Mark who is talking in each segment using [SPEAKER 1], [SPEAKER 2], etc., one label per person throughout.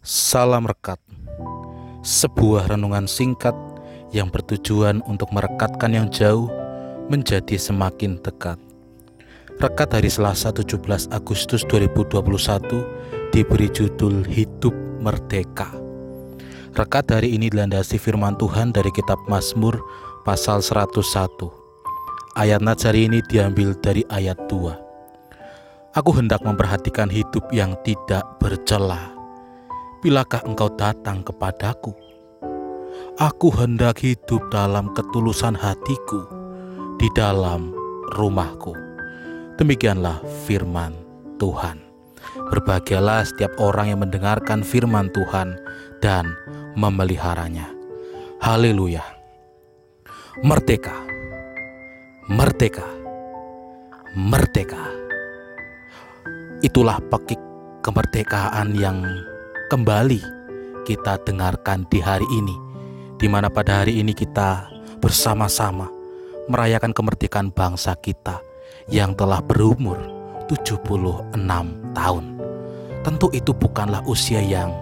[SPEAKER 1] Salam Rekat. Sebuah renungan singkat yang bertujuan untuk merekatkan yang jauh menjadi semakin dekat. Rekat hari Selasa 17 Agustus 2021 diberi judul Hidup Merdeka. Rekat hari ini dilandasi firman Tuhan dari kitab Mazmur pasal 101 Ayat nats hari ini diambil dari ayat 2 Aku hendak memperhatikan hidup yang tidak bercelah bilakah engkau datang kepadaku? Aku hendak hidup dalam ketulusan hatiku di dalam rumahku. Demikianlah firman Tuhan. Berbahagialah setiap orang yang mendengarkan firman Tuhan dan memeliharanya. Haleluya. Merdeka. Merdeka. Merdeka. Itulah pekik kemerdekaan yang kembali kita dengarkan di hari ini, di mana pada hari ini kita bersama-sama merayakan kemerdekaan bangsa kita yang telah berumur 76 tahun. Tentu itu bukanlah usia yang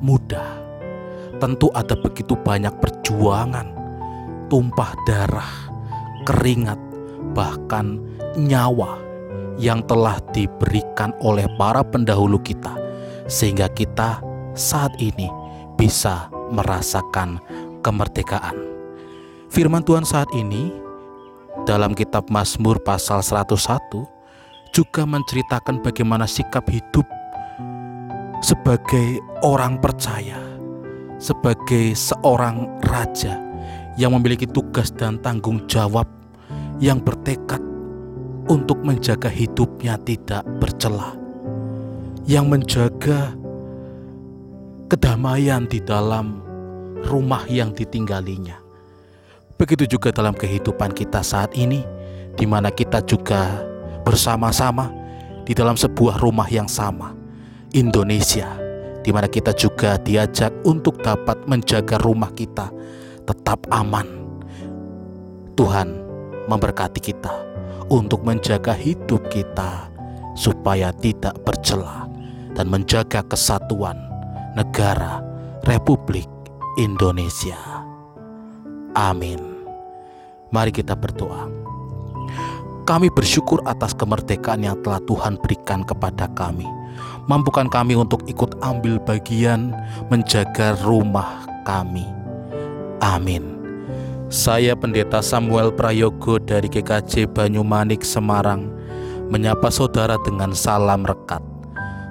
[SPEAKER 1] mudah. Tentu ada begitu banyak perjuangan, tumpah darah, keringat, bahkan nyawa yang telah diberikan oleh para pendahulu kita sehingga kita saat ini bisa merasakan kemerdekaan. Firman Tuhan saat ini dalam kitab Mazmur pasal 101 juga menceritakan bagaimana sikap hidup sebagai orang percaya, sebagai seorang raja yang memiliki tugas dan tanggung jawab yang bertekad untuk menjaga hidupnya tidak bercelah yang menjaga kedamaian di dalam rumah yang ditinggalinya. Begitu juga dalam kehidupan kita saat ini, di mana kita juga bersama-sama di dalam sebuah rumah yang sama, Indonesia, di mana kita juga diajak untuk dapat menjaga rumah kita tetap aman. Tuhan memberkati kita untuk menjaga hidup kita supaya tidak bercelah dan menjaga kesatuan negara Republik Indonesia. Amin. Mari kita berdoa. Kami bersyukur atas kemerdekaan yang telah Tuhan berikan kepada kami. Mampukan kami untuk ikut ambil bagian menjaga rumah kami. Amin. Saya Pendeta Samuel Prayogo dari GKJ Banyumanik Semarang menyapa saudara dengan salam rekat